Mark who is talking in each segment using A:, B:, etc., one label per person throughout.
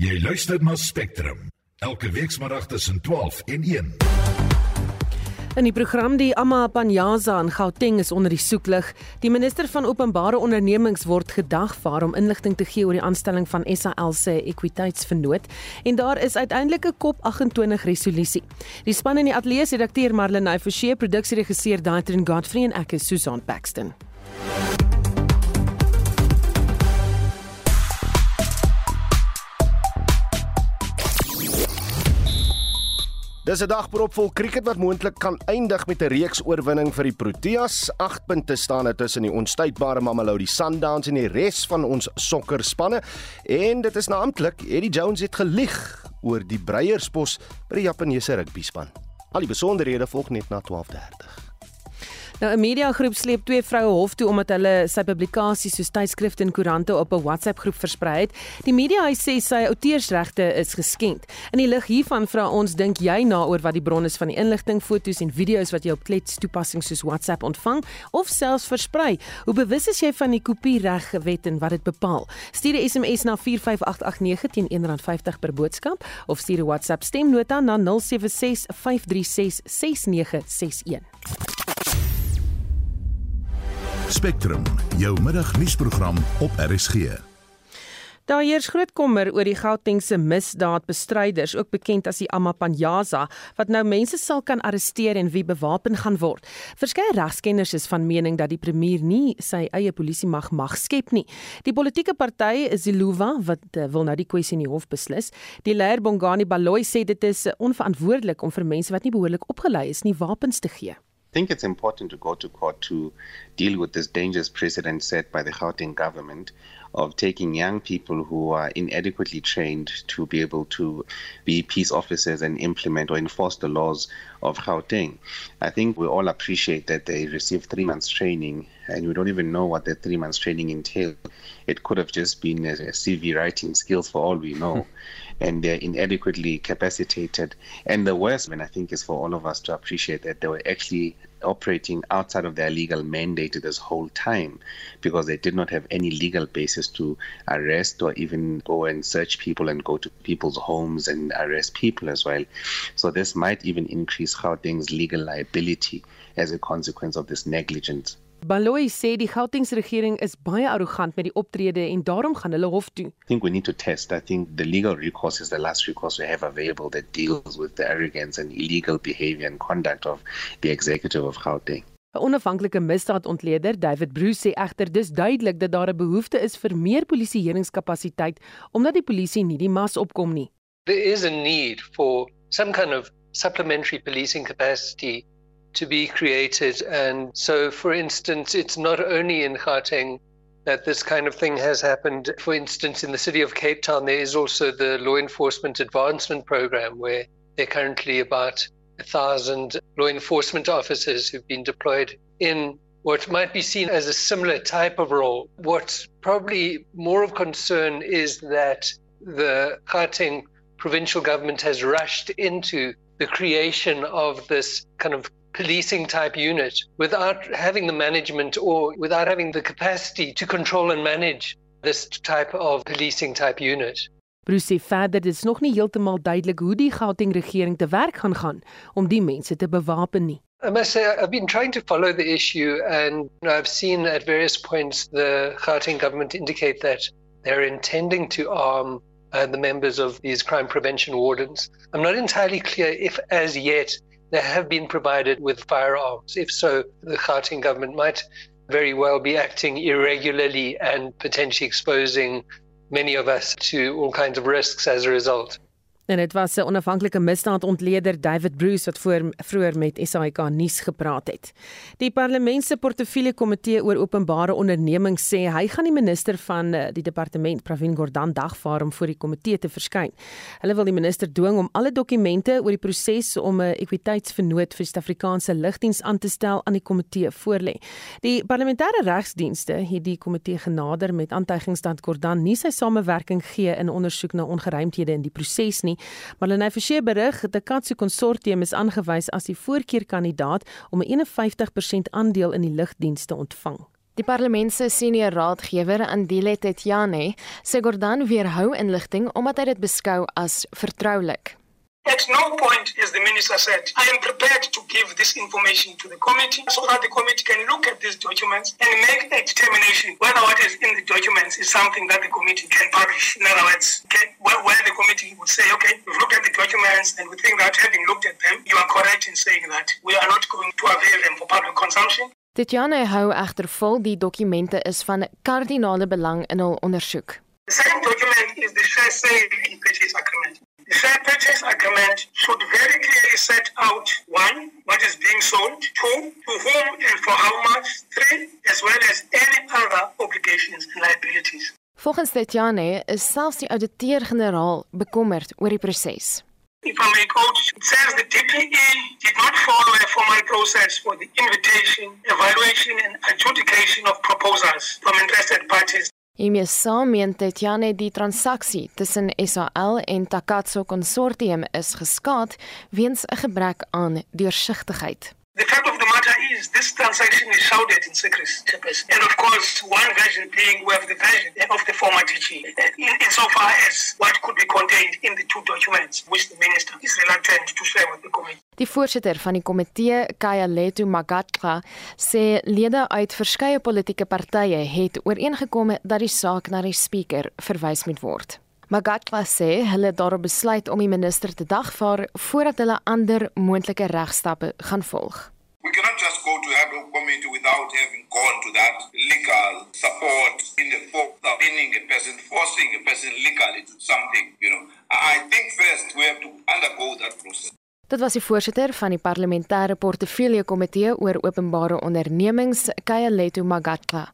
A: Jy luister na Spectrum elke weekmiddag tussen 12 en 1.
B: In die program die Amma Panyaza in Gauteng is onder die soeklig. Die minister van openbare ondernemings word gedagvaar om inligting te gee oor die aanstelling van SAL se ekwiteitsvernoot en daar is uiteindelik 'n kop 28 resolusie. Die span in die ateljee se redakteur Marlene Forsie, produksieregisseur Daitrin Godfrey en ek is Susan Paxton.
C: Dis 'n dag propvol krieket wat moontlik kan eindig met 'n reeks oorwinning vir die Proteas. 8 punte staan dit tussen die onstuitbare Mamelodi Sundowns en die res van ons sokkerspanne. En dit is naamlik Eddie Jones het gelieg oor die Breierspos by die Japaneese rugbyspan. Al die besonderhede volg net na 12:30.
B: Nou 'n mediagroep sleep twee vroue hof toe omdat hulle sy publikasies soos tydskrifte en koerante op 'n WhatsApp-groep versprei het. Die mediahuis sê sy outeursregte is geskend. In die lig hiervan vra ons, dink jy na oor wat die bron is van die inligting, foto's en video's wat jy op klets toepassings soos WhatsApp ontvang of selfs versprei? Hoe bewus is jy van die kopieregwet en wat dit bepaal? Stuur 'n SMS na 45889 teen R1.50 per boodskap of stuur 'n WhatsApp stemnota na 076 536 6961.
A: Spectrum, jou middagnuusprogram op RSG.
B: Daar heers groot kommer oor die Gautengse misdaadbestryders, ook bekend as die Amapanyaza, wat nou mense sal kan arresteer en wie bewapen gaan word. Verskeie regskenners is van mening dat die premier nie sy eie polisie mag mag skep nie. Die politieke party Ziluva wat uh, wil nou die kwessie in die hof beslis. Die leier Bongani Baloyi sê dit is onverantwoordelik om vir mense wat nie behoorlik opgelei is nie wapens te gee.
D: I think it's important to go to court to deal with this dangerous precedent set by the Gauteng government of taking young people who are inadequately trained to be able to be peace officers and implement or enforce the laws of Gauteng. I think we all appreciate that they received three months training and we don't even know what that three months training entailed. It could have just been a CV writing skills for all we know. and they're inadequately capacitated. And the worst, I think, is for all of us to appreciate that they were actually operating outside of their legal mandate this whole time because they did not have any legal basis to arrest or even go and search people and go to people's homes and arrest people as well. So this might even increase Gauteng's legal liability as a consequence of this negligence.
B: Baloyi sê die Gautengse regering is baie arrogant met die optrede en daarom gaan hulle hof toe.
D: I think we need to test. I think the legal recourse is the last recourse we have available that deals with the arrogance and illegal behavior and conduct of the executive of Gauteng.
B: 'n Onafhanklike misdaadontleder, David Bruce sê egter dis duidelik dat daar 'n behoefte is vir meer polisieeringskapasiteit omdat die polisie nie die mas opkom nie.
E: There is a need for some kind of supplementary policing capacity to be created. And so, for instance, it's not only in Gauteng that this kind of thing has happened. For instance, in the city of Cape Town, there is also the Law Enforcement Advancement Program, where there are currently about a thousand law enforcement officers who've been deployed in what might be seen as a similar type of role. What's probably more of concern is that the Gauteng provincial government has rushed into the creation of this kind of policing type unit without having the management or without having the capacity to control and manage this type of policing type unit.
B: Bruce sê verder dis nog nie heeltemal duidelik hoe die Gauteng regering te werk gaan gaan om die mense te bewapen nie.
E: I must say I've been trying to follow the issue and I've seen at various points the Gauteng government indicate that they're intending to arm uh, the members of these crime prevention wardens. I'm not entirely clear if as yet they have been provided with firearms. If so, the Gauteng government might very well be acting irregularly and potentially exposing many of us to all kinds of risks as a result.
B: En dit was 'n onafhanklike misdaadontleder David Bruce wat voor vroeër met SAK nuus gepraat het. Die parlement se portefeulje komitee oor openbare ondernemings sê hy gaan die minister van eh, die departement Pravin Gordhan dagvaar om voor die komitee te verskyn. Hulle wil die minister dwing om alle dokumente oor die proses om 'n ekwiteitsvernoot vir Suid-Afrikaanse lugdiens aan te stel aan die komitee voorlê. Die parlementêre regsdienste het die komitee genader met aantuigings dat Gordhan nie sy samewerking gee in ondersoek na ongeruimthede in die proses nie. Marlene Forsie berig die Katse konsortium is aangewys as die voorkeurkandidaat om 'n 51% aandeel in die lugdienste ontvang.
F: Die parlement se senior raadgewer Andile Tetjane sê Gordhan weerhou inligting omdat hy dit beskou as vertroulik.
G: At no point, as the minister said, I am prepared to give this information to the committee so that the committee can look at these documents and make a determination whether what is in the documents is something that the committee can publish. In other words, okay, where, where the committee would say, okay, we've looked at the documents and we think that having looked at them, you are correct in saying that we are not going to avail them for public consumption.
F: Tetiana hou egter vol die dokumente is van kardinale belang in hul ondersoek.
G: The second document is the share sale purchase agreement. The share purchase agreement should very clearly set out one, what is being sold, two, to whom and for how much, three, as well as any other obligations and liabilities.
F: Volgens Tetiane is selfs die ouditeur-generaal bekommerd oor die proses.
G: If I may quote, it says the DPE did not follow a formal process for the invitation, evaluation, and adjudication of proposals from interested parties
F: Hiermee saam meen Tetiane die transaksie tussen SAL en Takatso Consortium is geskaad weens 'n gebrek aan deursigtigheid.
G: The fact of the is this transaction is shrouded in secrecy. And of course, one version being we have the version of the former teaching, in, insofar as what could be contained in the two documents, which the minister is reluctant to share with the committee.
F: Die voorsitter van die komitee, Kayaletu Magatla, sê lede uit verskeie politieke partye het ooreengekom dat die saak na die spreker verwys moet word. Magatla sê hulle daarop besluit om die minister te dagvaar voordat hulle ander moontlike regstappe gaan volg.
H: We cannot just go to have a committee without having gone to that legal support in the form of pinning a person, forcing a person legally to something, you know. I think first we have to undergo that process.
F: Dit was die voorsitter van die parlementêre portefeulje komitee oor openbare ondernemings, Kayaletu Magatla.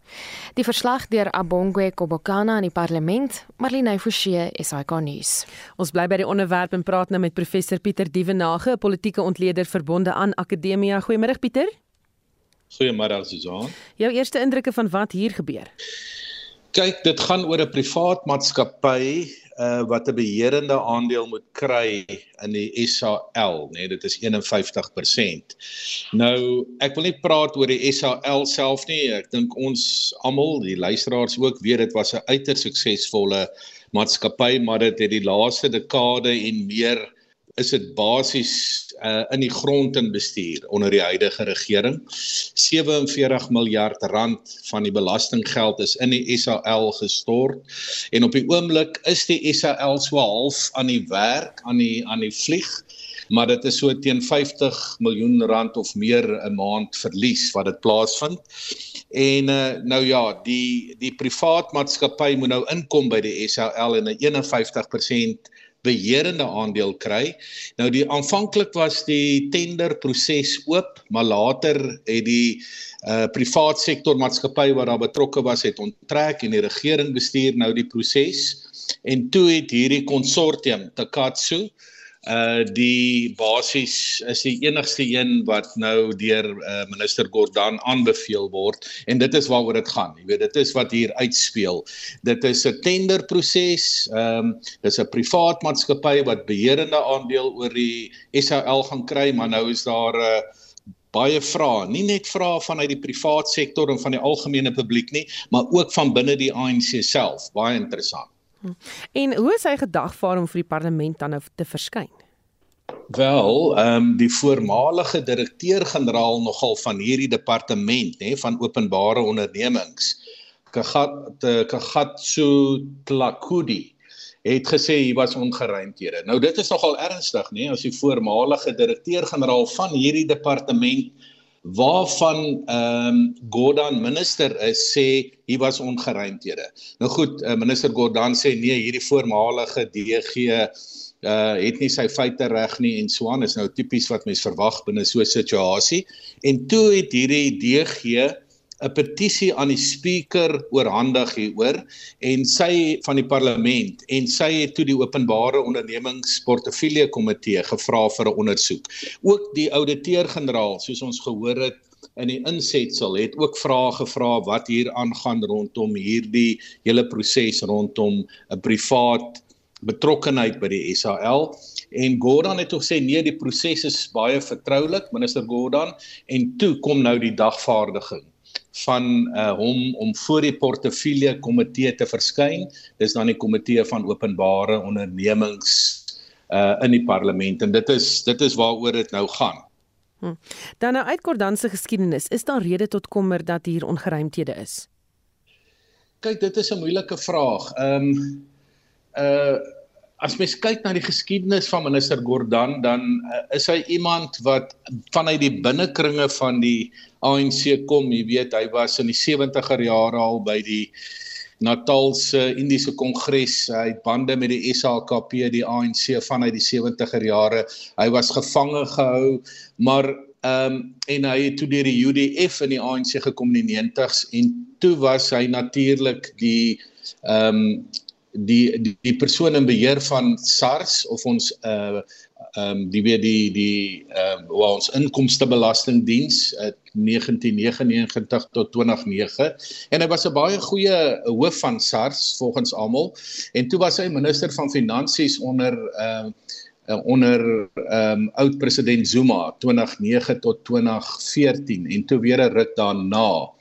F: Die verslag deur Abongwe Kobokana in die parlement, Marlene Forsie, SAK nuus.
B: Ons bly by die onderwerp en praat nou met professor Pieter Dievenage, 'n politieke ontleder verbonde aan Akademia. Goeiemôre Pieter.
I: Goeiemôre Susan.
B: Jou eerste indrukke van wat hier gebeur?
I: Kyk, dit gaan oor 'n privaat maatskappy uh wat 'n beheerende aandeel moet kry in die SAL, nê, nee, dit is 51%. Nou, ek wil nie praat oor die SAL self nie. Ek dink ons almal, die luisteraars ook weet dit was 'n uiters suksesvolle maatskappy, maar dit het die laaste dekade en meer is dit basies uh, in die grond in bestuur onder die huidige regering. 47 miljard rand van die belastinggeld is in die SAL gestort en op die oomblik is die SAL so half aan die werk aan die aan die vlieg maar dit is so teen 50 miljoen rand of meer 'n maand verlies wat dit plaasvind. En uh, nou ja, die die privaat maatskappy moet nou inkom by die SAL en 'n 51% beheerende aandeel kry. Nou die aanvanklik was die tenderproses oop, maar later het die uh privaat sektor maatskappy wat daar betrokke was het onttrek en die regering bestuur nou die proses en toe het hierdie konsortium Takatsu uh uh die basies is die enigste een wat nou deur uh, minister Gordhan aanbeveel word en dit is waaroor dit gaan. Jy weet dit is wat hier uitspeel. Dit is 'n tenderproses. Ehm um, dis 'n privaat maatskappy wat beheerende aandeel oor die SAL gaan kry, maar nou is daar 'n uh, baie vrae, nie net vrae vanuit die privaat sektor en van die algemene publiek nie, maar ook van binne die ANC self. Baie interessant.
B: En hoe is hy gedagvaar om vir die parlement dan nou te verskyn?
I: Wel, ehm um, die voormalige direkteur-generaal nogal van hierdie departement, nê, van openbare ondernemings, Kagat Kagatsu Tlakudi het gesê hy was ongeruimthede. Nou dit is nogal ernstig, nê, as die voormalige direkteur-generaal van hierdie departement waarvan ehm um, Gordhan minister is sê hy was ongeruimthede. Nou goed, uh, minister Gordhan sê nee, hierdie voormalige DG uh het nie sy feite reg nie en so aan is nou tipies wat mens verwag binne so 'n situasie. En toe het hierdie DG 'n petisie aan die spreker oorhandig hieroor en sy van die parlement en sy het toe die openbare ondernemingsportefeulje komitee gevra vir 'n ondersoek. Ook die ouditeur-generaal, soos ons gehoor het in die insetsel, het ook vrae gevra wat hier aangaan rondom hierdie hele proses rondom 'n privaat betrokkenheid by die SAL en Gordhan het tog sê nee die proses is baie vertroulik minister Gordhan. En toe kom nou die dagvaardiging van uh, hom om voor die portefeulje komitee te verskyn. Dis dan die komitee van openbare ondernemings uh in die parlement en dit is dit is waaroor dit nou gaan.
B: Hm. Dan nou uit Kordan se geskiedenis, is daar rede tot kommer dat hier ongeruimthede is?
I: Kyk, dit is 'n moeilike vraag. Ehm um, uh as mens kyk na die geskiedenis van minister Gordhan, dan uh, is hy iemand wat vanuit die binnekringe van die ANC kom. Jy weet, hy was in die 70er jare al by die Natalse Indiese Kongres. Hy het bande met die SAKP, die ANC vanuit die 70er jare. Hy was gevange gehou, maar ehm um, en hy het toe deur die UDF in die ANC gekom in die 90s en toe was hy natuurlik die ehm um, die die, die persoon in beheer van SARS of ons uh ehm um, die weer die die ehm uh, waar ons inkomstebelastingdiens uh, 1999 tot 2009 en hy was 'n baie goeie hoof van SARS volgens almal. En toe was hy minister van finansies onder ehm uh, onder ehm um, oud president Zuma 2009 tot 2014 en toe weer 'n ruk daarna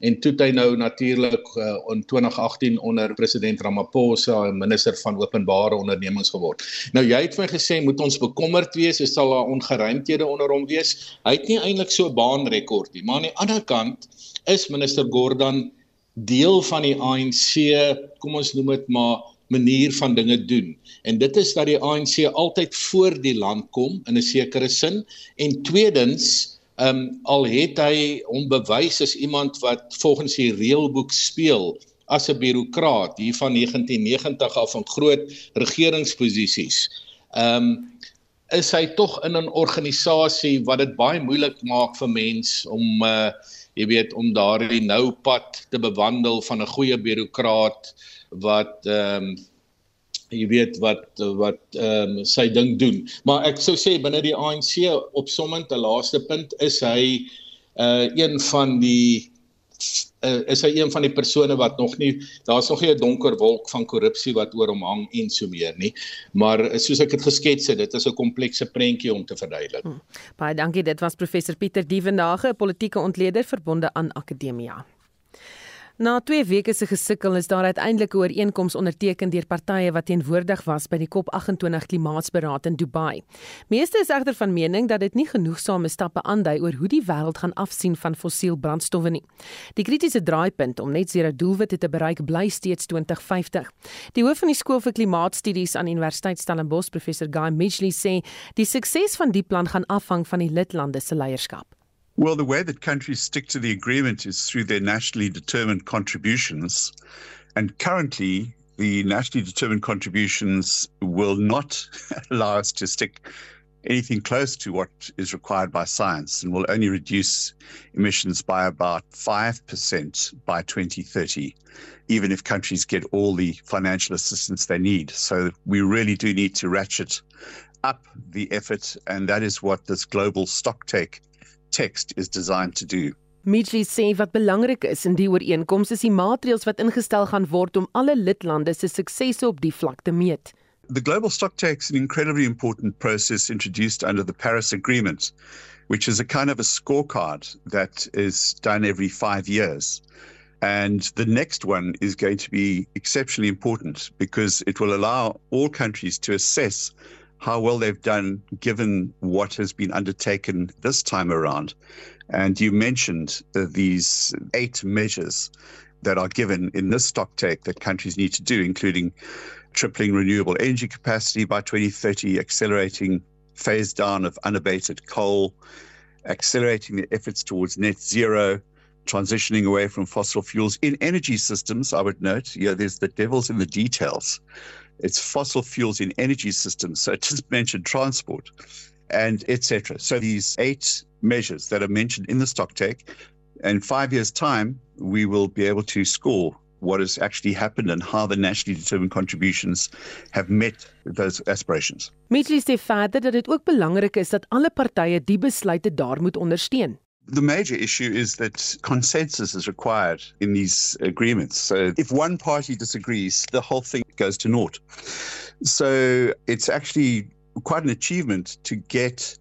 I: en toe hy nou natuurlik uh, in 2018 onder president Ramaphosa minister van openbare ondernemings geword. Nou jy het vir gesê moet ons bekommerd wees, is sal daar ongeruimthede onder hom wees. Hy het nie eintlik so 'n baanrekord nie, maar aan die ander kant is minister Gordhan deel van die ANC, kom ons noem dit maar manier van dinge doen. En dit is dat die ANC altyd voor die land kom in 'n sekere sin en tweedens Ehm um, al het hy hom bewys as iemand wat volgens die reëlboek speel as 'n bureaukraat hier van 1990 af in groot regeringsposisies. Ehm um, is hy tog in 'n organisasie wat dit baie moeilik maak vir mens om uh jy weet om daardie nou pad te bewandel van 'n goeie bureaukraat wat ehm um, jy weet wat wat ehm um, sy ding doen. Maar ek sou sê binne die ANC opsommend te laaste punt is hy uh een van die uh, is hy een van die persone wat nog nie daar's nog nie 'n donker wolk van korrupsie wat oor hom hang en so meer nie. Maar soos ek dit geskets het, dit is 'n komplekse prentjie om te verduidelik. Hmm.
B: Baie dankie. Dit was professor Pieter Diewendage, 'n politieke ontleder verbonde aan Akademia. Na 2 weke se gesukkel is daar uiteindelik 'n ooreenkoms onderteken deur partye wat teenwoordig was by die COP28 klimaatsberaad in Dubai. Meeste is egter van mening dat dit nie genoegsame stappe aandui oor hoe die wêreld gaan afsien van fossiel brandstowwe nie. Die kritiese draaipunt om net sere doelwitte te bereik bly steeds 2050. Die hoof van die skool vir klimaatstudies aan Universiteit Stellenbosch, professor Guy Midgley sê, die sukses van die plan gaan afhang van die lidlande se leierskap.
J: Well, the way that countries stick to the agreement is through their nationally determined contributions. And currently, the nationally determined contributions will not allow us to stick anything close to what is required by science and will only reduce emissions by about 5% by 2030, even if countries get all the financial assistance they need. So we really do need to ratchet up the effort, and that is what this global stocktake text is designed to do.
B: Mitchell sê wat belangrik is in die ooreenkoms is die maatreëls wat ingestel gaan word om alle lidlande se suksese op die vlak te meet.
J: The global stock tax is an incredibly important process introduced under the Paris Agreement, which is a kind of a scorecard that is done every 5 years. And the next one is going to be exceptionally important because it will allow all countries to assess how well they've done given what has been undertaken this time around. And you mentioned uh, these eight measures that are given in this stock take that countries need to do, including tripling renewable energy capacity by 2030, accelerating phase down of unabated coal, accelerating the efforts towards net zero, transitioning away from fossil fuels in energy systems. I would note, yeah, there's the devil's in the details. It's fossil fuels in energy systems. So just mentioned transport and etc. So these eight measures that are mentioned in the stock take, in five years' time, we will be able to score what has actually happened and how the nationally determined contributions have met those aspirations.
B: Mitchell sê verder dat dit ook belangrik is dat alle partye die besluite daar moet ondersteun.
J: The major issue is that consensus is required in these agreements. So if one party disagrees, the whole thing goes to naught. So it's actually quite an achievement to get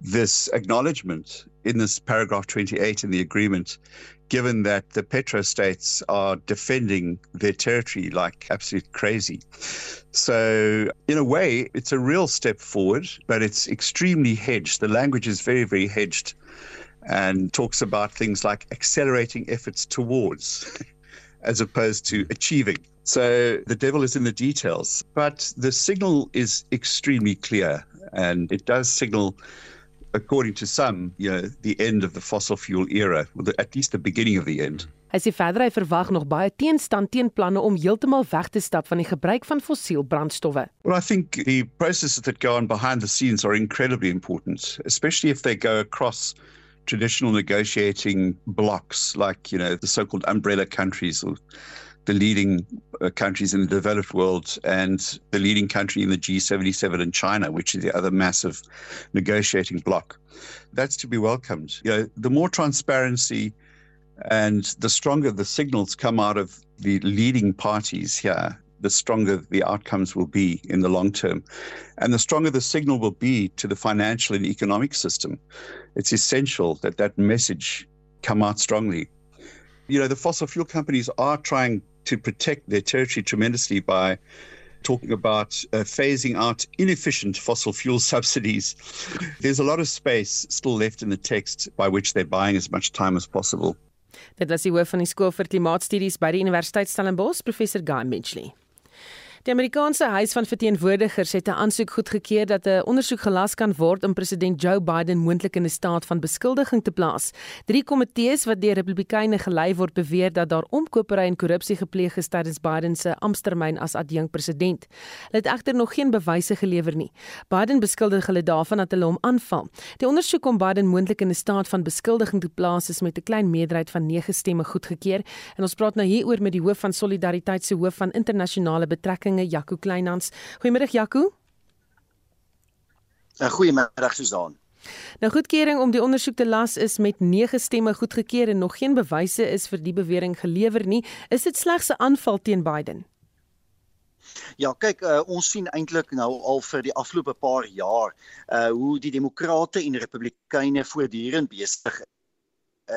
J: this acknowledgement in this paragraph 28 in the agreement, given that the petro states are defending their territory like absolute crazy. So, in a way, it's a real step forward, but it's extremely hedged. The language is very, very hedged and talks about things like accelerating efforts towards as opposed to achieving. So the devil is in the details, but the signal is extremely clear and it does signal according to some, you know, the end of the fossil fuel era, or the, at least the beginning of the end.
B: Hy sê verder hy verwag nog baie teenstand teen planne om heeltemal weg te stap van die gebruik van fossiel brandstowwe.
J: Well, I think the processes that go on behind the scenes are incredibly important, especially if they go across traditional negotiating blocks like, you know, the so-called umbrella countries or the leading uh, countries in the developed world and the leading country in the G77 in China, which is the other massive negotiating bloc. That's to be welcomed. You know, the more transparency and the stronger the signals come out of the leading parties here, the stronger the outcomes will be in the long term. And the stronger the signal will be to the financial and economic system. It's essential that that message come out strongly. You know, the fossil fuel companies are trying to protect their territory tremendously by talking about uh, phasing out inefficient fossil fuel subsidies. There's a lot of space still left in the text by which they're buying as much time as possible.
B: Dit was die hoof van die skool vir klimaatstudies by die Universiteit Stellenbosch, professor Guy Mitchley. Die Amerikaanse Huis van Verteenwoordigers het 'n aansoek goedgekeur dat 'n ondersoek gelas kan word om president Joe Biden moontlik in 'n staat van beskuldiging te plaas. Drie komitees wat deur Republikeine gelei word, beweer dat daar omkopery en korrupsie gepleeg is tydens Biden se amptetermyn as adjunkpresident. Hulle het egter nog geen bewyse gelewer nie. Biden beskuldig hulle daarvan dat hulle hom aanval. Die ondersoek om Biden moontlik in 'n staat van beskuldiging te plaas is met 'n klein meerderheid van 9 stemme goedgekeur. En ons praat nou hieroor met die hoof van Solidariteit se hoof van internasionale betrekkinge Verwagtinge Jaco Kleinhans. Goeiemiddag Jaco.
K: Uh, Goeiemiddag Susan.
B: Nou goedkeuring om die ondersoek te las is met 9 stemme goedgekeur en nog geen bewyse is vir die bewering gelewer nie. Is dit slegs 'n aanval teen Biden?
K: Ja, kyk, uh, ons sien eintlik nou al vir die afgelope paar jaar uh hoe die demokrate en republikeine voortdurend besig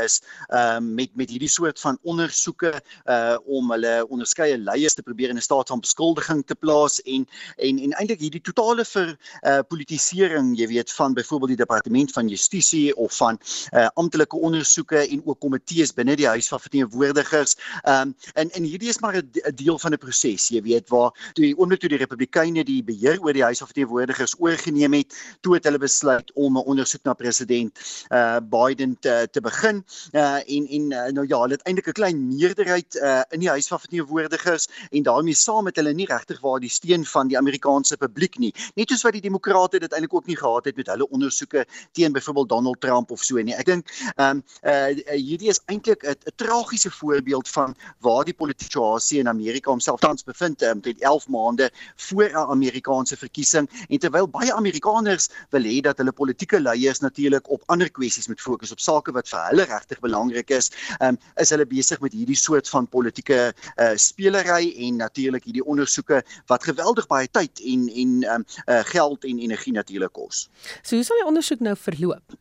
K: is um, met met hierdie soort van ondersoeke uh om hulle onderskeie leiers te probeer in 'n staat van beskuldiging te plaas en en en eintlik hierdie totale vir uh politisering, jy weet, van byvoorbeeld die departement van justisie of van uh amptelike ondersoeke en ook komitees binne die huis van verteenwoordigers. Um en en hierdie is maar 'n deel van 'n proses, jy weet, waar toe die oomblik toe die republikeine die beheer oor die huis van verteenwoordigers oorgeneem het, toe het hulle besluit om 'n ondersoek na president uh Biden te te begin uh, en en uh, nou ja, hulle het eintlik 'n klein meerderheid uh, in die huis van verteenwoordigers en daarmee saam met hulle nie regtig waar die steun van die Amerikaanse publiek nie. Net soos wat die demokrate dit eintlik ook nie gehad het met hulle ondersoeke teen byvoorbeeld Donald Trump of so nie. Ek dink ehm um, uh, hierdie is eintlik 'n tragiese voorbeeld van waar die politieke situasie in Amerika homself tans bevind um, met 11 maande voor 'n Amerikaanse verkiesing en terwyl baie Amerikaners wil hê dat hulle politieke leiers natuurlik op ander kwessies moet fokus op sake wat vir hulle regtig belangrik is, um, is hulle besig met hierdie soort van politieke uh, spelery en natuurlik hierdie ondersoeke wat geweldig baie tyd en en um, uh, geld en energie natuurlik kos.
B: So hoe sal die ondersoek nou verloop?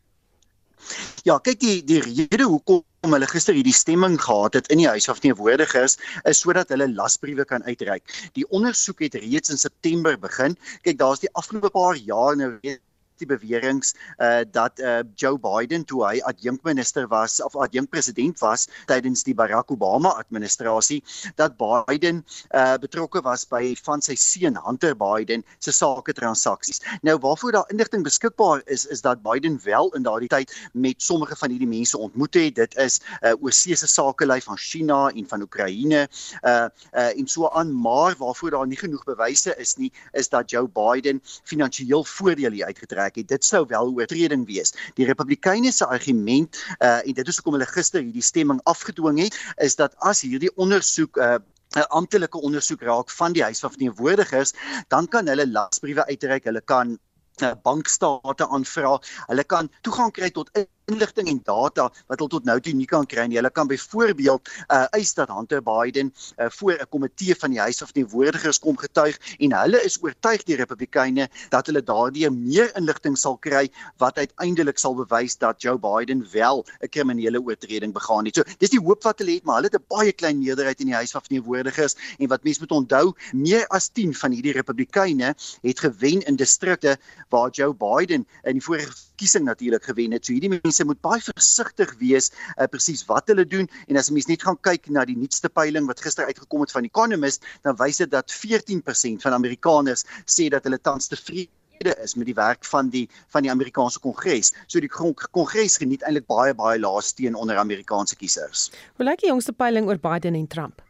K: Ja, kyk die die rede hoekom om hulle gister hierdie stemming gehad het in die huis van verteenwoordigers is sodat hulle lasbriewe kan uitreik. Die ondersoek het reeds in September begin. Kyk, daar's die afgelope paar jaar nou weet die beweringe uh dat uh Joe Biden toe hy adjunkminister was of adjunkpresident was tydens die Barack Obama administrasie dat Biden uh betrokke was by van sy seun Hunter Biden se sake transaksies. Nou waarvoor daar inligting beskikbaar is is dat Biden wel in daardie tyd met sommige van hierdie mense ontmoet het. Dit is uh oorsese sakelei van China en van Oekraïne uh uh en so aan maar waarvoor daar nie genoeg bewyse is nie is dat Joe Biden finansiëel voordeel hier uitgetrek gewerk het. Dit sou wel oortreding wees. Die Republikeine se argument uh en dit is hoekom hulle gister hierdie stemming afgedwing het, is dat as hierdie ondersoek uh 'n amptelike ondersoek raak van die huis van verteenwoordigers, dan kan hulle lasbriewe uitreik, hulle kan uh, bankstate aanvra, hulle kan toegang kry tot inligting en data wat hulle tot nou toe nie kan kry nie. Hulle kan byvoorbeeld uh eis dat Hunter Biden uh voor 'n komitee van die Huis van Teenwoordigers kom getuig en hulle is oortuig die Republikeine dat hulle daardie meer inligting sal kry wat uiteindelik sal bewys dat Joe Biden wel 'n kriminele oortreding begaan het. So dis die hoop wat hulle het, maar hulle het 'n baie klein meerderheid in die Huis van Teenwoordigers en wat mense moet onthou, meer as 10 van hierdie Republikeine het gewen in distrikte waar Joe Biden in die vorige verkiesing natuurlik gewen het. So hierdie mense moet baie versigtig wees uh, presies wat hulle doen en as 'n mens net gaan kyk na die nuutste peiling wat gister uitgekom het van Economist, dan wys dit dat 14% van Amerikaners sê dat hulle tans tevrede is met die werk van die van die Amerikaanse Kongres. So die Kongres geniet eintlik baie baie lae steun onder Amerikaanse kiesers.
B: Hoe lyk die jongste peiling oor Biden en Trump?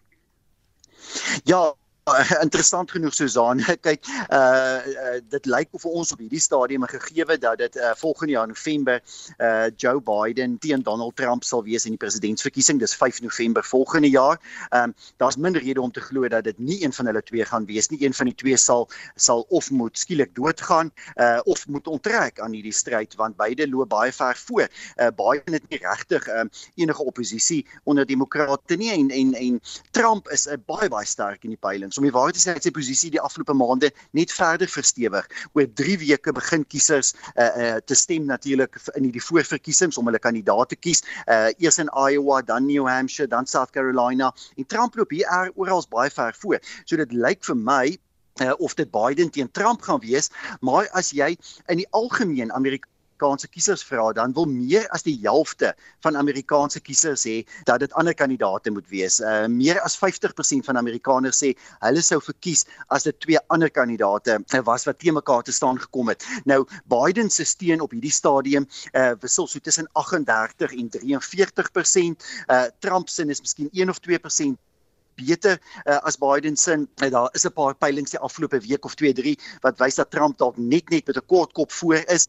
K: Ja, interessant genoeg Susan kyk uh, uh dit lyk of ons op hierdie stadium gegee dat dit uh, volgende jaar November uh Joe Biden teen Donald Trump sal wees in die presidentsverkiesing dis 5 November volgende jaar. Um daar's min rede om te glo dat dit nie een van hulle twee gaan wees nie. Een van die twee sal sal of moet skielik doodgaan uh of moet onttrek aan hierdie stryd want beide loop baie ver voor. Uh Biden het nie regtig um enige oppositie onder demokrate nie en en en Trump is 'n baie baie sterk in die peilings om die waarheid te sê het sy posisie die afgelope maande net verder verstewig. Oor 3 weke begin kiesers uh, uh te stem natuurlik in hierdie voorverkiesings om hulle kandidaat te kies. Uh eers in Iowa, dan New Hampshire, dan South Carolina en Trump loop hier oral baie ver voor. So dit lyk vir my uh, of dit Biden teen Trump gaan wees, maar as jy in die algemeen Amerika Amerikaanse kiesers vra, dan wil meer as die helfte van Amerikaanse kiesers hê dat dit ander kandidaate moet wees. Uh meer as 50% van Amerikaners sê hulle sou verkies as dit twee ander kandidaate was wat teen mekaar te staan gekom het. Nou Biden se steun op hierdie stadium uh wissel so tussen 38 en 43%. Uh Trump se is miskien 1 of 2% beter uh, as Biden se. Uh, daar is 'n paar peilings die afgelope week of 2, 3 wat wys dat Trump dalk net net met 'n kort kop voor is.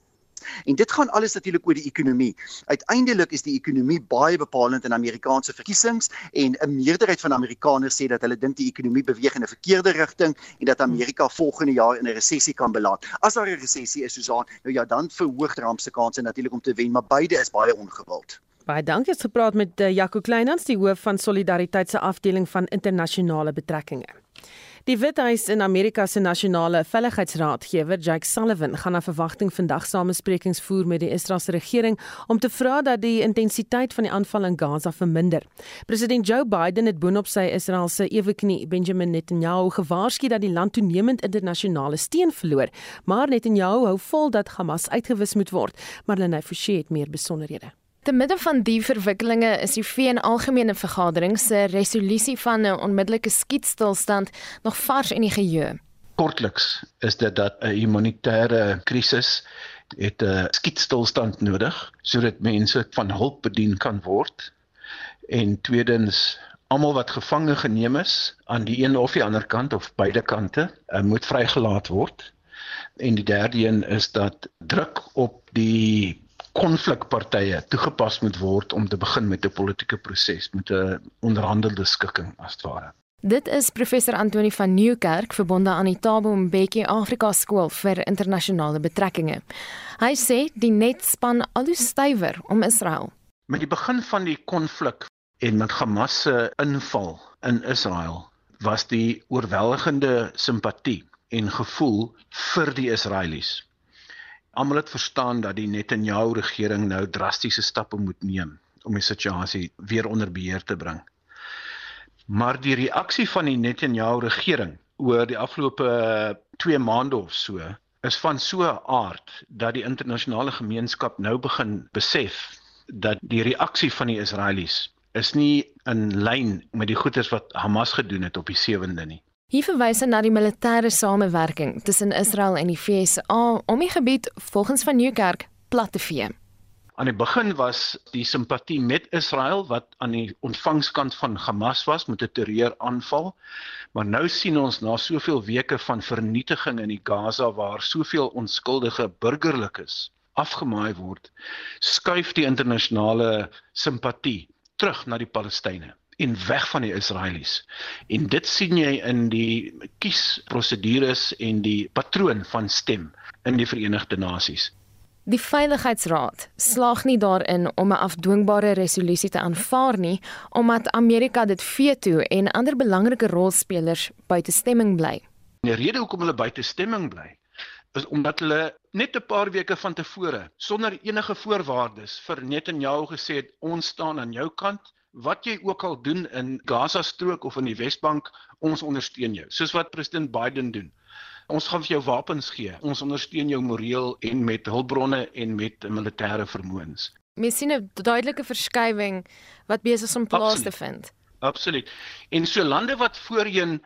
K: En dit gaan alles natuurlik oor die ekonomie. Uiteindelik is die ekonomie baie bepalend in Amerikaanse verkiesings en 'n meerderheid van Amerikaners sê dat hulle dink die ekonomie beweeg in 'n verkeerde rigting en dat Amerika volgende jaar in 'n resessie kan beland. As daar 'n resessie is, Susan, nou ja, dan verhoog Trump se kanse natuurlik om te wen, maar beide is baie ongewild.
B: Baie dankie het gepraat met uh, Jaco Kleinhans, die hoof van Solidariteit se afdeling van internasionale betrekkinge. Die Withuis in Amerika se nasionale veiligheidsraadgewer, Jake Sullivan, gaan na verwagting vandag samesprekings voer met die Israeliese regering om te vra dat die intensiteit van die aanval in Gaza verminder. President Joe Biden het boonop sy Israeliese eweknie Benjamin Netanyahu gewaarsku dat die land toenemend internasionale steun verloor, maar Netanyahu hou vol dat Hamas uitgewis moet word. Marlene Forsie het meer besonderhede.
F: Te midde van die verwikkelinge is die VN Algemene Vergadering se resolusie van 'n onmiddellike skietstilstand nog vars in die geheue.
L: Kortliks is dit dat 'n humanitêre krisis het 'n skietstilstand nodig sodat mense van hulp bedien kan word. En tweedens, almal wat gevange geneem is aan die een of die ander kant of beide kante, uh, moet vrygelaat word. En die derde een is dat druk op die konflikpartye toegepas moet word om te begin met 'n politieke proses met 'n onderhandelde skikking as ware.
F: Dit is professor Antoni van Nieuwkerk verbonde aan die Thabo Mbeki Afrika Skool vir internasionale betrekkinge. Hy sê die net span al hoe stywer om Israel.
L: Met die begin van die konflik en met Hamas se inval in Israel was die oorweldigende simpatie en gevoel vir die Israelies Almal het verstaan dat die Netanyahu regering nou drastiese stappe moet neem om die situasie weer onder beheer te bring. Maar die reaksie van die Netanyahu regering oor die afgelope 2 maande of so is van so 'n aard dat die internasionale gemeenskap nou begin besef dat die reaksie van die Israelies is nie in lyn met die goeders wat Hamas gedoen het op die 7de nie.
F: Hier verwys hy na die militêre samewerking tussen Israel en die VSA om die gebied volgens van Nieuwkerk plat te vee.
L: Aan die begin was die simpatie met Israel wat aan die ontvangskant van Hamas was met 'n terreuraanval. Maar nou sien ons na soveel weke van vernietiging in die Gaza waar soveel onskuldige burgerlikes afgemaai word, skuif die internasionale simpatie terug na die Palestynë en weg van die Israelies. En dit sien jy in die kiesprosedures en die patroon van stem in die Verenigde Nasies.
F: Die Veiligheidsraad slaag nie daarin om 'n afdwingbare resolusie te aanvaar nie omdat Amerika dit veto en ander belangrike rolspelers buite stemming bly.
L: Die rede hoekom hulle buite stemming bly is omdat hulle net 'n paar weke van tevore sonder enige voorwaardes vir Netanyahu gesê het ons staan aan jou kant wat jy ook al doen in Gaza strook of in die Wesbank ons ondersteun jou soos wat president Biden doen ons gaan vir jou wapens gee. Ons ondersteun jou moreel en met hulpbronne en met militêre vermoëns.
F: Mens sien 'n duidelike verskywing wat besig is om plaas Absoluut. te vind.
L: Absoluut. En so lande wat voorheen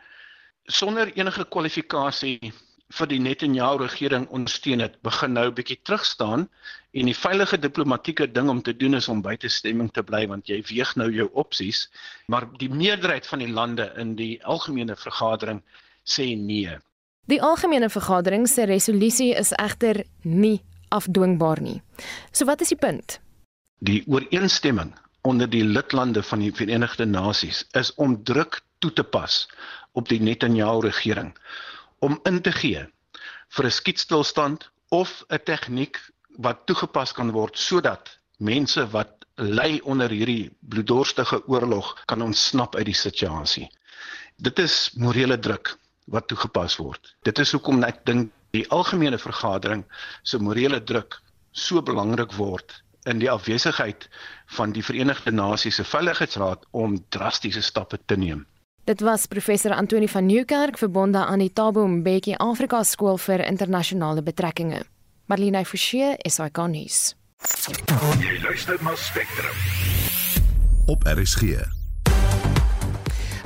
L: sonder enige kwalifikasie vir die Netanyahu regering ondersteun het, begin nou 'n bietjie terugstaan en die veilige diplomatieke ding om te doen is om buite stemming te bly want jy weeg nou jou opsies, maar die meerderheid van die lande in die algemene vergadering sê nee.
F: Die algemene vergadering se resolusie is egter nie afdwingbaar nie. So wat is die punt?
L: Die ooreenstemming onder die lidlande van die Verenigde Nasies is om druk toe te pas op die Netanyahu regering om in te gee vir 'n skietstilstand of 'n tegniek wat toegepas kan word sodat mense wat ly onder hierdie bloeddorstige oorlog kan ontsnap uit die situasie. Dit is morele druk wat toegepas word. Dit is hoekom ek dink die algemene vergadering se morele druk so belangrik word in die afwesigheid van die Verenigde Nasies se Veiligheidsraad om drastiese stappe te neem.
F: Dit was professor Antoni van Nieuwkerk verbonde aan die Tabo Mbeki Afrika Skool vir Internasionale Betrekkinge. Marlene Forsie, SAK nuus.
A: Jy luister na Spectrum. Op RSG.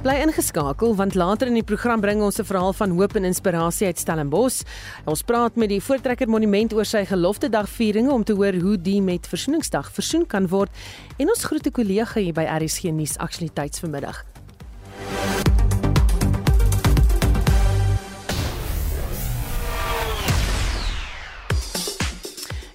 B: Bly ingeskakel want later in die program bring ons 'n verhaal van hoop en inspirasie uit Stellenbosch. Ons praat met die Voortrekker Monument oor sy gelofte dagvieringe om te hoor hoe die met Versoeningsdag versoen kan word en ons groete kollega hier by RSG nuus aktualiteits vanmiddag.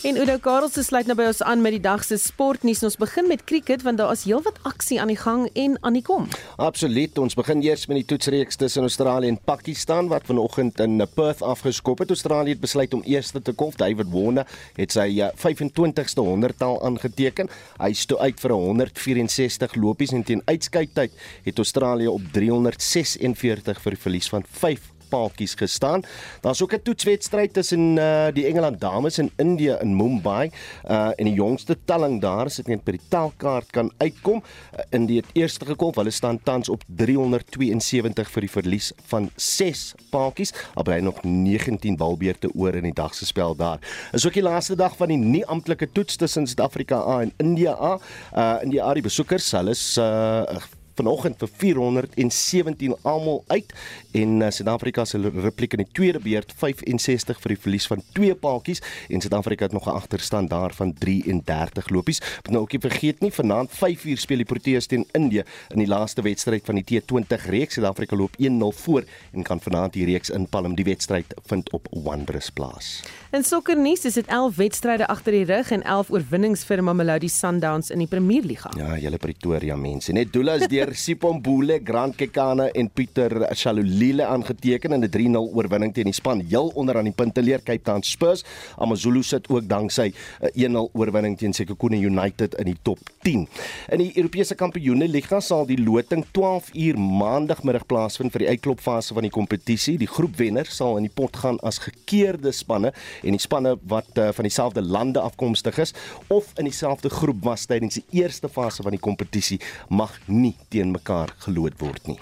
B: En Udo Karel se sluit nou by ons aan met die dag se sportnuus. Ons begin met cricket want daar is heelwat aksie aan die gang en aan die kom.
C: Absoluut. Ons begin eers met die toetsreeks tussen Australië en Pakistan wat vanoggend in Perth afgeskop het. Australië het besluit om eerste te kom. David Warner het sy 25ste eh, 100-tal aangeteken. Hy stoot uit vir 164 lopies en teen uitskyktyd het Australië op 346 vir verlies van 5 paaltjies gestaan. Daar's ook 'n toetswedstryd tussen uh, die Engeland dames en India in Mumbai. Uh en die jongste telling daar is dit net by die telkaart kan uitkom. Uh, in die eerste gekolf, hulle staan tans op 372 vir die verlies van 6 paaltjies, albei nog 19 balbeurte oor in die dag se spel daar. Is ook die laaste dag van die nie amptelike toets tussen Suid-Afrika A en India A. Uh in die ARI besoekers, hulle is uh vanoggend vir 417 almal uit en uh, Suid-Afrika se repliek in die tweede beurt 65 vir die verlies van twee paaltjies en Suid-Afrika het nog 'n agterstand daar van 33 lopies. Moet nou ook nie vergeet nie, vanaand 5uur speel die Proteas teen Indië in die laaste wedstryd van die T20 reeks. Suid-Afrika loop 1-0 voor en kan vanaand die reeks inpalm. Die wedstryd vind op Wanderers plaas.
B: In sokkernuus is dit 11 wedstryde agter die rug en 11 oorwinnings vir Mamelodi Sundowns in die Premierliga.
C: Ja, julle Pretoria mense. Net Doula is deur Sipombule, Grant Kekana en Pieter Shalulile aangeteken in 'n 3-0 oorwinning teen die span heel onder aan die punte leer Cape Town Spurs. AmaZulu sit ook danksy 'n 1-0 oorwinning teen Sekhukhune United in die top 10. In die Europese Kampioene Liga sal die loting 12 uur maandagmiddag plaasvind vir die uitklopfase van die kompetisie. Die groepwenner sal in die pot gaan as gekeerde spanne en die spanne wat uh, van dieselfde lande afkomstig is of in dieselfde groep was tydens die eerste fase van die kompetisie mag nie teen mekaar geloot word nie.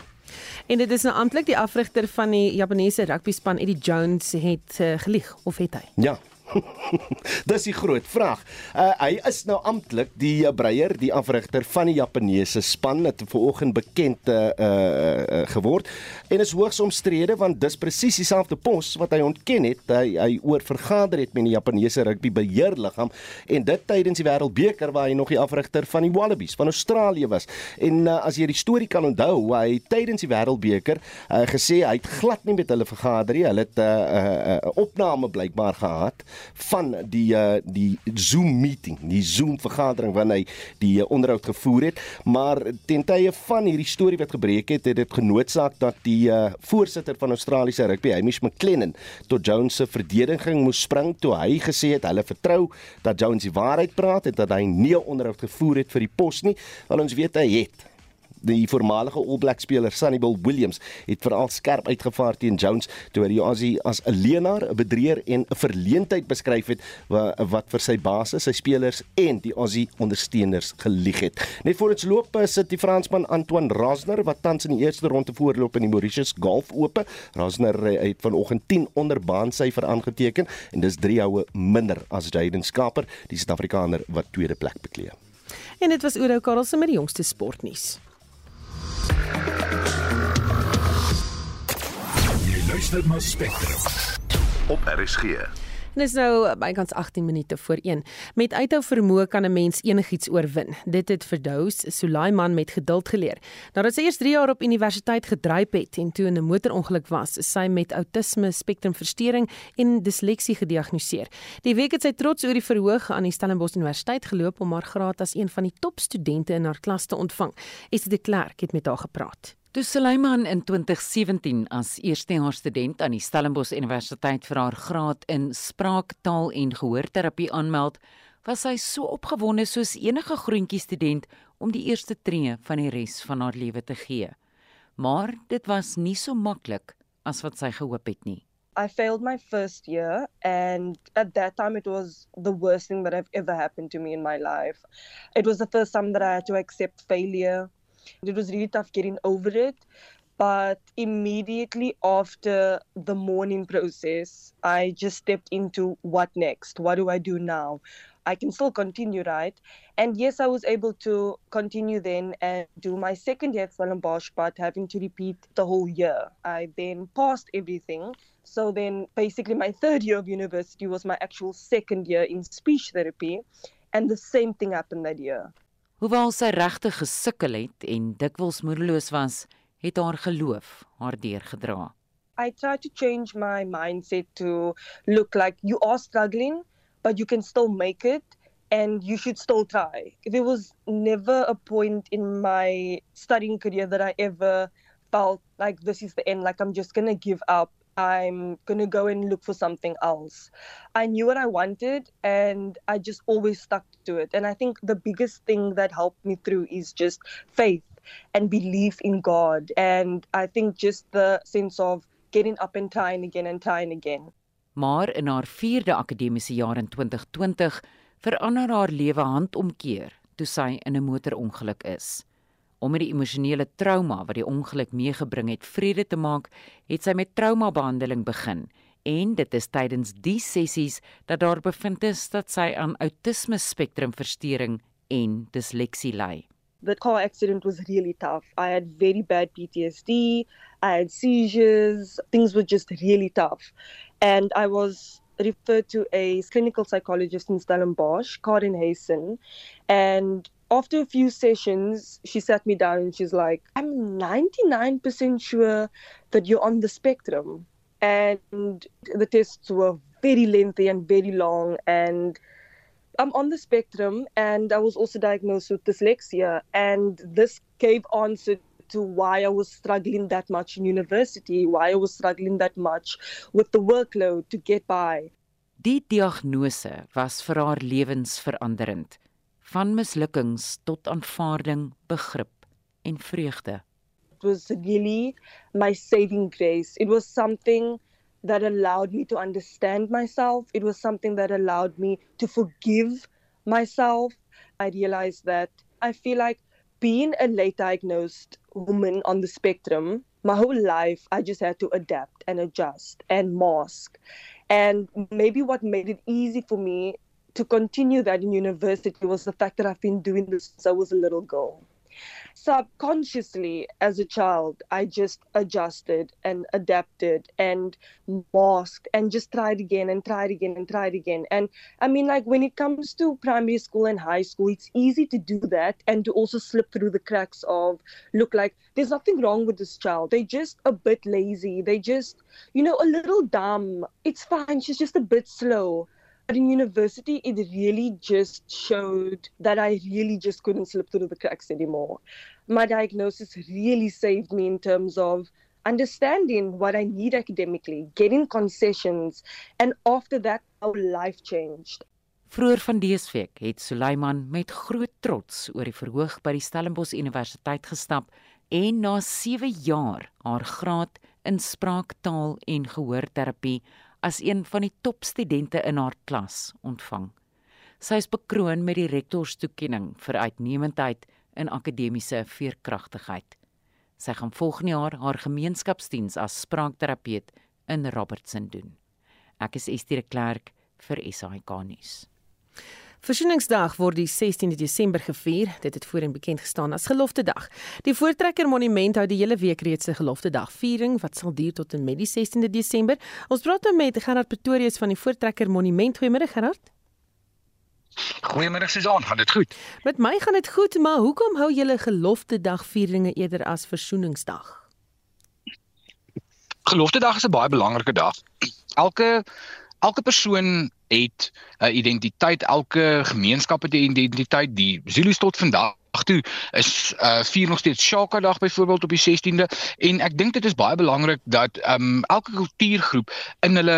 B: En dit is nou amptelik die afrigter van die Japaneese rugby span Eddie Jones het uh, gelieg of het hy?
C: Ja, Dis die groot vraag. Uh, hy is nou amptelik die uh, breier, die afrigter van die Japaneese span het vanoggend bekend uh, uh, uh, geword en is hoogs omstrede want dis presies dieselfde pos wat hy ontken het. Hy hy oor vergader het met die Japaneese rugby beheerliggaam en dit tydens die Wêreldbeker waar hy nog die afrigter van die Wallabies van Australië was. En uh, as jy die storie kan onthou, hy tydens die Wêreldbeker uh, gesê hy het glad nie met hulle vergader nie. Hulle het 'n uh, uh, uh, opname blykbaar gehad van die uh, die Zoom meeting, die Zoom vergadering wanneer hy die uh, onderhoud gevoer het, maar ten tye van hierdie storie wat gebreek het, het dit genootsaak dat die uh, voorsitter van Australiese rugby, Hamish McLennan, tot Jones se verdediging moes spring toe hy gesê het hulle vertrou dat Jones die waarheid praat en dat hy nie 'n onderhoud gevoer het vir die pos nie, want ons weet hy het die voormalige All Black speler Sunnybull Williams het veral skerp uitgevaar teen Jones toe hy as 'n leenaar, 'n bedrieër en 'n verleentheid beskryf het wat, wat vir sy basis, sy spelers en die Aussie ondersteuners gelieg het. Net voor ons loop eh, sit die Fransman Antoine Rosner wat tans in die eerste ronde voorloop in die Mauritius Golf Ope. Rosner eh, het vanoggend 10 onder baansyfer aangeteken en dis 3 houe minder as Jayden Skaper, die Suid-Afrikaner wat tweede plek bekleë.
B: En dit was Oudo Karelse met die jongste sportnuus.
A: Jy luister na Spectrum op RSG.
B: Dit is nou bykans 18 minute voor 1. Met uithou vermoë kan 'n mens enigiets oorwin. Dit het Verdous Sulaiman met geduld geleer. Nadat sy eers 3 jaar op universiteit gedryf het en toe in 'n motorongeluk was, is sy met outisme spektrumversteuring en disleksie gediagnoseer. Die week het sy trots oor die verhoog aan die Stellenbosch Universiteit geloop om haar graad as een van die topstudente in haar klas te ontvang. Esie de Klerk het met haar gepraat.
M: Toe Suleiman in 2017 as eerstejaars student aan die Stellenbosch Universiteit vir haar graad in spraaktaal en gehoorterapie aanmeld, was sy so opgewonde soos enige groentjie student om die eerste tree van die res van haar lewe te gee. Maar dit was nie so maklik as wat sy gehoop het nie.
N: I failed my first year, and at that time, it was the worst thing that have ever happened to me in my life. It was the first time that I had to accept failure. It was really tough getting over it. But immediately after the mourning process, I just stepped into what next? What do I do now? I can still continue, right? And yes, I was able to continue then and do my second year at Stellenbosch, but having to repeat the whole year. I then passed everything. So then basically my third year of university was my actual second year in speech therapy. And the same thing happened that year.
M: Hoewel sy regtig gesukkel het en dikwels moedeloos was, het haar geloof haar deurgedra.
N: I tried to change my mindset to look like you are struggling, but you can still make it and you should still try. There was never a point in my studying career that I ever felt like this is the end, like I'm just going to give up I'm going to go and look for something else. I knew what I wanted and I just always stuck to it. And I think the biggest thing that helped me through is just faith and belief in God. And I think just the sense of getting up and trying again and trying again.
M: Maar in haar 4de akademiese jaar in 2020 verander haar lewe handomkeer toe sy in 'n motorongeluk is. Om met die emosionele trauma wat die ongeluk meegebring het vrede te maak, het sy met traumabehandeling begin en dit is tydens die sessies dat daar bevind is dat sy aan outisme spektrumversteuring en disleksie ly.
N: The car accident was really tough. I had very bad PTSD, I had seizures, things were just really tough. And I was referred to a clinical psychologist in Stellenbosch, Karin Haysen, and after a few sessions, she sat me down and she's like, I'm 99% sure that you're on the spectrum. And the tests were very lengthy and very long. And I'm on the spectrum, and I was also diagnosed with dyslexia. And this gave answer to why I was struggling that much in university, why I was struggling that much with the workload to get by.
M: Die diagnose was vir haar lewensveranderend van mislukkings tot aanvaarding, begrip en vreugde.
N: It was really my saving grace. It was something that allowed me to understand myself. It was something that allowed me to forgive myself. I realized that I feel like being a late diagnosed woman on the spectrum, my whole life I just had to adapt and adjust and mask. And maybe what made it easy for me to continue that in university was the fact that I've been doing this since I was a little girl. Subconsciously, as a child, I just adjusted and adapted and masked and just tried again and tried again and tried again. And I mean, like when it comes to primary school and high school, it's easy to do that and to also slip through the cracks of look like there's nothing wrong with this child. They're just a bit lazy. They just, you know, a little dumb. It's fine. She's just a bit slow But in university, it really just showed that I really just couldn't slip through the cracks anymore. My diagnosis really saved me in terms of understanding what I need academically, getting concessions, and after that, our life changed.
M: Vroeger van dese week het Suleiman met groot trots oor die verhoog by die Stellenbosch Universiteit gestap en na 7 jaar haar graad in spraaktaal en gehoorterapie as een van die topstudente in haar klas ontvang. Sy is bekroon met die rektorstoekenning vir uitnemendheid in akademiese veerkragtigheid. Sy gaan volgende jaar haar gemeenskapsdiens as spraakterapeut in Robertson doen. Ek is Estie de Klerk vir SAK nuus.
B: Versoeningsdag word die 16de Desember gevier. Dit het voorheen bekend gestaan as Gelofte Dag. Die Voortrekker Monument hou die hele week reeds 'n Gelofte Dag viering wat sal duur tot en met die 16de Desember. Ons praat nou met Gerard Pretorius van die Voortrekker Monument. Goeiemôre Gerard.
O: Goeiemôre Susan, gaan dit goed?
B: Met my gaan dit goed, maar hoekom hou julle Gelofte Dag vieringe eerder as Versoeningsdag?
O: Gelofte Dag is 'n baie belangrike dag. Elke elke persoon het 'n identiteit, elke gemeenskap het 'n identiteit. Die Zulu's tot vandag Ag toe is uh vier nog steeds Shaka dag byvoorbeeld op die 16de en ek dink dit is baie belangrik dat um elke kultuurgroep in hulle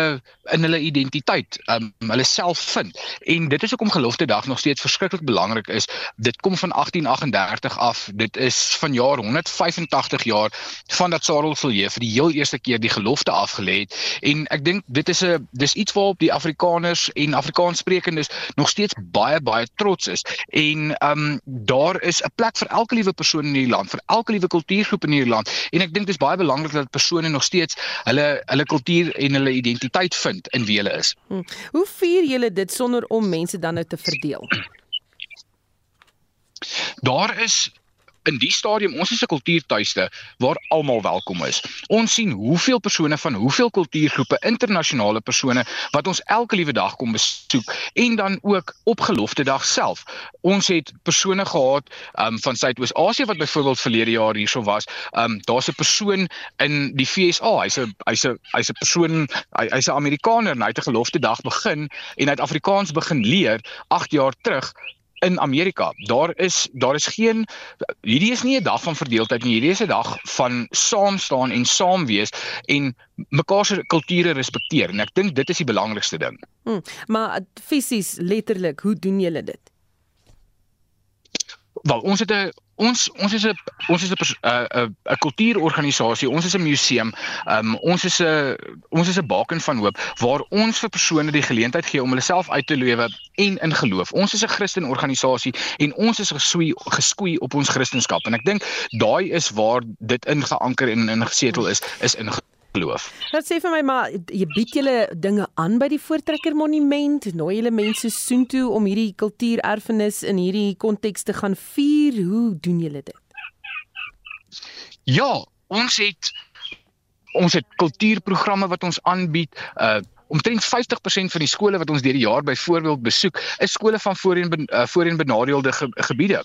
O: in hulle identiteit um hulle self vind. En dit is hoekom gelofte dag nog steeds verskriklik belangrik is. Dit kom van 1838 af. Dit is van jaar 185 jaar vandat Sarel Villiers vir die heel eerste keer die gelofte afgelê het. En ek dink dit is 'n dis iets waarop die Afrikaners en Afrikaanssprekendes nog steeds baie baie trots is. En um daar is 'n plek vir elke liewe persoon in hierdie land, vir elke liewe kultuurgroep in hierdie land. En ek dink dit is baie belangrik dat persone nog steeds hulle hulle kultuur en hulle identiteit vind in wie hulle is.
B: Hm. Hoe vier julle dit sonder om mense dan nou te verdeel?
O: Daar is in die stadium ons is 'n kultuurtuiste waar almal welkom is. Ons sien hoeveel persone van hoeveel kultuurgroepe, internasionale persone wat ons elke liewe dag kom besoek en dan ook op gelofte dag self. Ons het persone gehad um, van Suidoos-Asië wat byvoorbeeld verlede jaar hierso was. Um daar's 'n persoon in die FSA. Hy's 'n hy's 'n hy's 'n persoon hy, hy's 'n Amerikaner en hy het 'n gelofte dag begin en hy het Afrikaans begin leer 8 jaar terug in Amerika. Daar is daar is geen hierdie is nie 'n dag van verdeeldheid nie. Hierdie is 'n dag van saam staan en saam wees en mekaar se kulture respekteer en ek dink dit is die belangrikste ding.
B: Hmm, maar fisies letterlik, hoe doen julle dit?
O: Wel, ons het 'n ons ons is 'n ons is 'n 'n 'n kultuurorganisasie. Ons is 'n museum. Um ons is 'n ons is 'n baken van hoop waar ons vir persone die geleentheid gee om hulle self uit te lewe en in geloof. Ons is 'n Christen organisasie en ons is gesoei geskoei op ons Christendom en ek dink daai is waar dit ingeanker en ingesetel is is in geloof.
B: Wat sê vir my maar jy bied julle dinge aan by die Voortrekker Monument, nooi julle mense soontoe om hierdie kultuurerfenis in hierdie konteks te gaan vier. Hoe doen julle dit?
O: Ja, ons het ons het kultuurprogramme wat ons aanbied. Uh omtrent 50% van die skole wat ons deur die jaar byvoorbeeld besoek, is skole van voorheen ben, uh, voorheen benadeelde ge, gebiede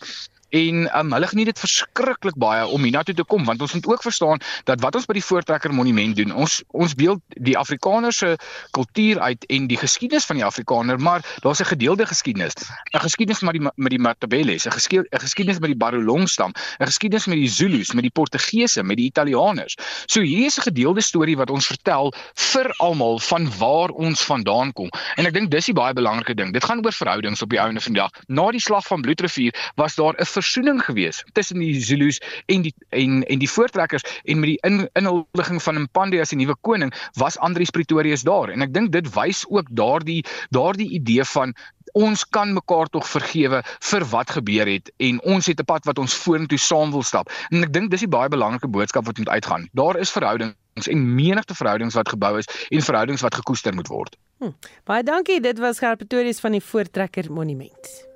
O: en um, hulle geniet dit verskriklik baie om hiernatoe te kom want ons moet ook verstaan dat wat ons by die Voortrekker Monument doen ons ons beeld die Afrikaner se kultuur uit en die geskiedenis van die Afrikaner maar daar's 'n gedeelde geskiedenis. 'n geskiedenis met die met die Matabele's 'n geskiedenis met die Barolong stam 'n geskiedenis met die Zulu's met die Portugese met die Italianers. So hier is 'n gedeelde storie wat ons vertel vir almal van waar ons vandaan kom. En ek dink dis die baie belangrike ding. Dit gaan oor verhoudings op die ouene van die dag na die slag van Bloedrivier was daar 'n versoening gewees tussen die Zulu's en die en en die voortrekkers en met die in, inhuldiging van Mpande as die nuwe koning was Andries Pretorius daar. En ek dink dit wys ook daardie daardie idee van ons kan mekaar tog vergewe vir wat gebeur het en ons het 'n pad wat ons vorentoe saam wil stap. En ek dink dis die baie belangrike boodskap wat moet uitgaan. Daar is verhoudings en menigte verhoudings wat gebou is en verhoudings wat gekoester moet word.
B: Hm, baie dankie, dit was Gerpetorius van die Voortrekker Monument.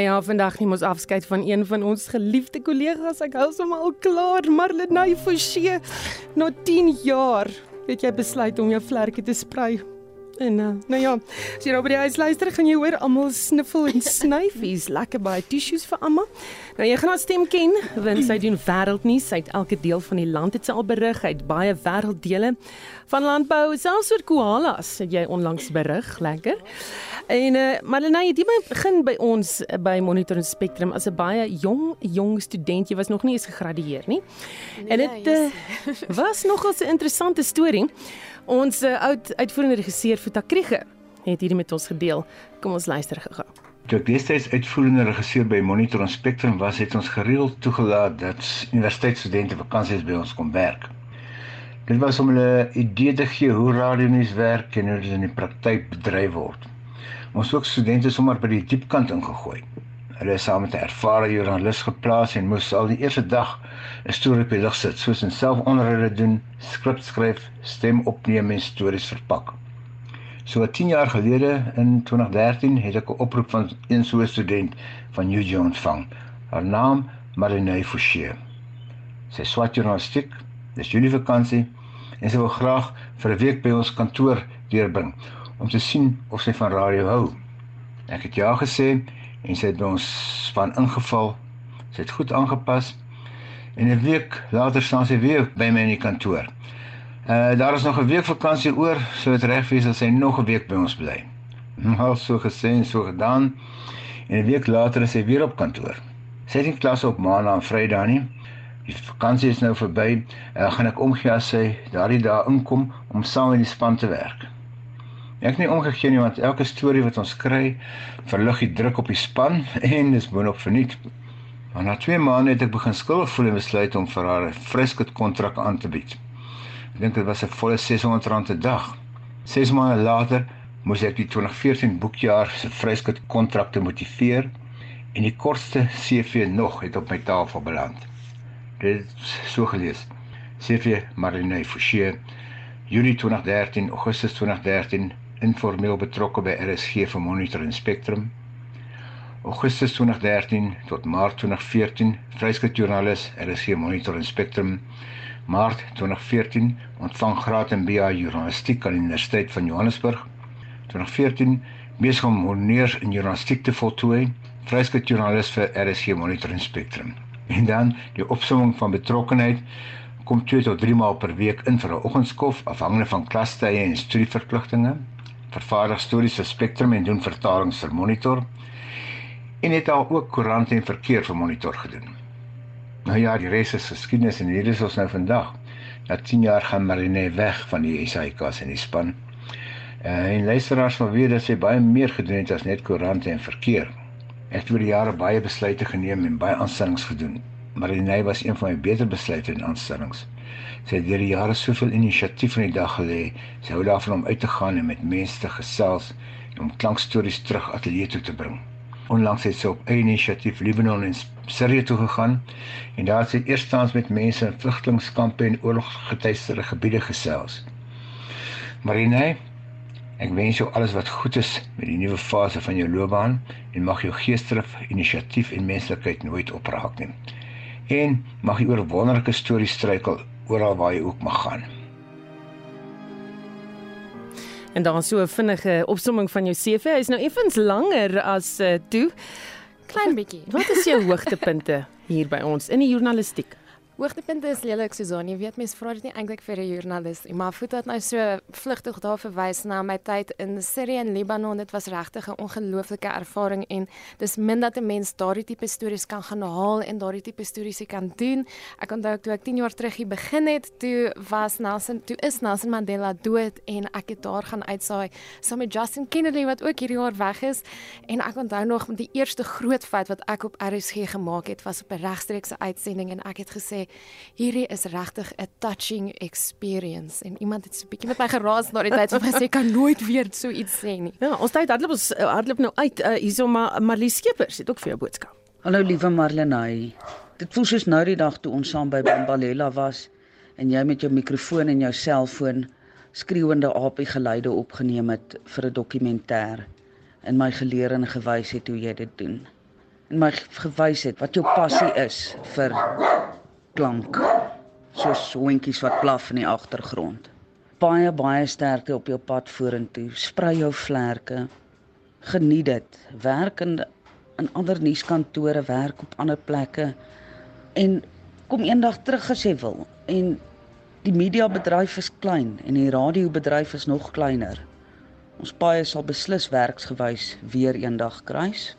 B: Nou ja, vandag neem ons afskeid van een van ons geliefde kollegas. Ek hou hom al klaar, Marlenae Forsie. Na 10 jaar het jy besluit om jou vlerke te sprei. En uh, nou ja, as jy nou by die huis luister, gaan jy hoor almal sniffel en snyf. Hier's lekker baie tissues vir almal. Nou jy gaan haar stem ken, want sy doen wêreldnuus. Sy het elke deel van die land het sy al berig. Hy het baie wêrelddele van landbou, selfs oor koalas het jy onlangs berig. Lekker. En uh, Marlenae, jy begin by ons uh, by Monitor en Spectrum as 'n baie jong jong student. Jy was nog nie eens gegradueer nie. Nee, en dit uh, was nogal 'n interessante storie. Ons uh, oud uitvoerende regisseur Futa Kriege het hierdie met ons gedeel. Kom ons luister gou-gou.
P: Toe ek destyds uitvoerende regisseur by Monitor en Spectrum was, het ons gereeld toegelaat dat universiteitsstudente vakansies by ons kom werk. Dit was om hulle idee te gee hoe radionuus werk en hoe dit in die praktyk bedryf word. Ons ook studente sommer by die diepkant ingegooi. Hulle is saam met 'n ervare joernalis geplaas en moes al die eerste dag 'n storie op die lig sit, soos in selfonderhoude doen, skrip skryf, stem opneem en stories verpak. So 10 jaar gelede in 2013 het ek 'n oproep van een so 'n student van Jersey ontvang. Haar naam Marlene Forsie. Sy swat journalistiek, dis julie vakansie en sy wil graag vir 'n week by ons kantoor deurbring om te sien of sy van radio hou. Ek het ja gesê en sy het ons span ingeval. Sy het goed aangepas en 'n week later staan sy weer by my in die kantoor. Uh daar is nog 'n week vakansie oor, so dit reg wees as hy nog 'n week by ons bly. Nou so gesê en so gedaan. En 'n week later is hy weer op kantoor. Sy het nie klas op Maandag en Vrydag nie. Die vakansie is nou verby. Uh gaan ek omgee as sy daardie dae inkom om saam met die span te werk. Ek nie omgegee nie want elke storie wat ons kry, verlig die druk op die span en dis boonop verniet. Maar na 2 maande het ek begin skuldig voel en besluit om vir haar 'n friskut kontrak aan te bied. Ek dink dit was 'n volle R600 'n dag. 6 maande later moes ek die 2014 boekjaar se vryskut kontrakte motiveer en die kortste CV nog het op my tafel beland. Dit so gelees. CV Marlene Forsie, Julie 2013, Augustus 2013, informeel betrokke by RSG vir Monitor en Spectrum. Augustus 2013 tot Maart 2014, vryskut joernalis RSG Monitor en Spectrum. Maart 2014 ontvang graad in BA Journalistiek aan die Universiteit van Johannesburg. 2014 besig om honeurs in journalistiek te voltooi, vryskut joernalis vir RSG Monitor en Spectrum. En dan die opsomming van betrokkenheid kom 2 tot 3 maal per week in vir 'n oggendskof afhangende van klastye en studieverpligtinge. Vervaardig stories vir Spectrum en doen vertalings vir Monitor. En het al ook koerante en verkeer vir Monitor gedoen. Nou ja, die res is geskiedenis en hier is ons nou vandag. Na 10 jaar gaan Marine weg van die SAIK's en die span. Uh, en luisteraars sal weet dat sy baie meer gedoen het as net koerante en verkeer. Ek het oor die jare baie besluite geneem en baie aanstellings gedoen. Marine was een van my beter besluite en aanstellings. Sy het deur die jare soveel inisiatief in die dag gelê. Sy hou daarvan om uit te gaan en met mense te gesels en om klankstories terug ateljee toe te bring. Onlangs het sy op eie inisiatief Libanon en Sirië toe gegaan en daar het sy eerstens met mense in vlugtelingkampe en oorloggetuieerde gebiede gesels. Marine, ek wens jou alles wat goed is met die nuwe fase van jou loopbaan en mag jou geesdrif, inisiatief en menslikheid nooit opraak nie. En mag jy oor wonderlike stories struikel oral waar jy ook mag gaan.
B: En dan so 'n vinnige opsomming van jou CV. Hy's nou effens langer as uh, toe.
F: Klein bietjie.
B: Wat is jou hoogtepunte hier by ons in die journalistiek?
F: Hoogtepunte is lelik Susan, jy weet mens vra dit nie eintlik vir 'n joernalis nie, maar voet het nou so vlugtig daar verwys na my tyd in Sirië en Libanon. Dit was regtig 'n ongelooflike ervaring en dis min dat 'n mens daardie tipe stories kan gaan haal en daardie tipe stories kan doen. Ek onthou toe ek 10 jaar terug hier begin het, toe was Nelson, toe is Nelson Mandela dood en ek het daar gaan uitsaai saam met Justin Kennedy wat ook hierdie jaar weg is en ek onthou nog die eerste groot fout wat ek op RSG gemaak het was op 'n regstreekse uitsending en ek het gesê hierdie is regtig 'n touching experience en iemand het so 'n bietjie met my geraas na die tyd van gesê kan nooit weer so iets sê nie.
B: Ja, ons tyd hardloop ons uh, hardloop nou uit uh, hierso maar Marlie Skeepers het ook vir jou boodskap.
Q: Hallo liewe Marlenae. Dit voel soos nou die dag toe ons saam by Bambalela was en jy met jou mikrofoon en jou selfoon skreeuende apie geluide opgeneem het vir 'n dokumentêr en my geleer en gewys het hoe jy dit doen. en my gewys het wat jou passie is vir klank. Soos hondjies wat blaf in die agtergrond. Baie baie sterkte op jou pad vorentoe. Sprei jou vlerke. Geniet dit. Werk in in ander nuuskantore, werk op ander plekke en kom eendag terug as jy wil. En die mediabedryf is klein en die radiobedryf is nog kleiner. Ons paie sal beslis werksgewys weer eendag kruis.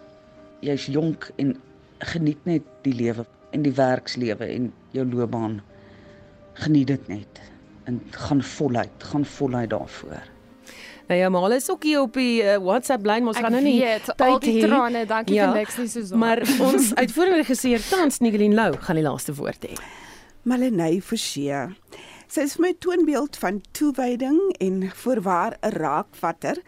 Q: Jy's jonk en geniet net die lewe en die werkslewe en jou loopbaan. Geniet dit net en gaan voluit, gaan voluit daarvoor.
B: Nou ja, maar is ook hier op die uh, WhatsApp lyn, ons gaan nou nie
F: weet, al die
B: hê.
F: trane, dankie vir niks nie, Suzan.
B: Maar ons uitvoerende regisseur Tans Nigelien Lou gaan die laaste woord hê.
R: Malenay Forsie. Sy is my toonbeeld van toewyding en voorwaar 'n raakvatter.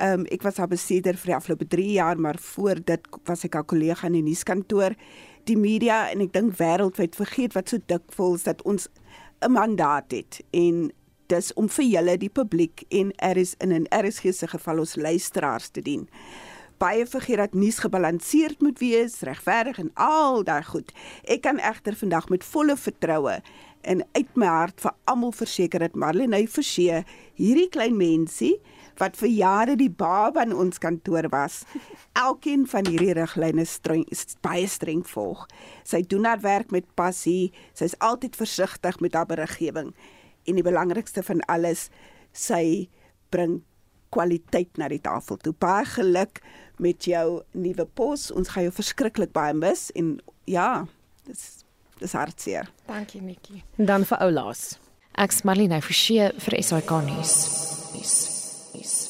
R: Um, ek was haar besitter vir die afgelope 3 jaar, maar voor dit was ek haar kollega in die nuuskantoor. Die media en ek dink wêreldwyd vergeet wat so dikwels dat ons 'n mandaat het en dis om vir julle die publiek en er is in 'n RSG se geval ons luisteraars te dien. Baie vergeet dat nuus gebalanseerd moet wees, regverdig en al daai goed. Ek kan egter vandag met volle vertroue en uit my hart vir almal verseker dat Marlene Forsie hierdie klein mensie wat vir jare die baba in ons kantoor was, elkeen van hierdie riglyne streng baie streng volg. Sy doen haar werk met passie, sy's altyd versigtig met haar beriggewing en die belangrikste van alles, sy bring kwaliteit na die tafel toe. Baie geluk met jou nuwe pos. Ons gaan jou verskriklik baie mis en ja, dis dis hartseer.
F: Dankie Nikki.
B: Dan vir oulaas.
F: Ek's Marlene Forsie vir SAK nuus. Nuus. Nuus.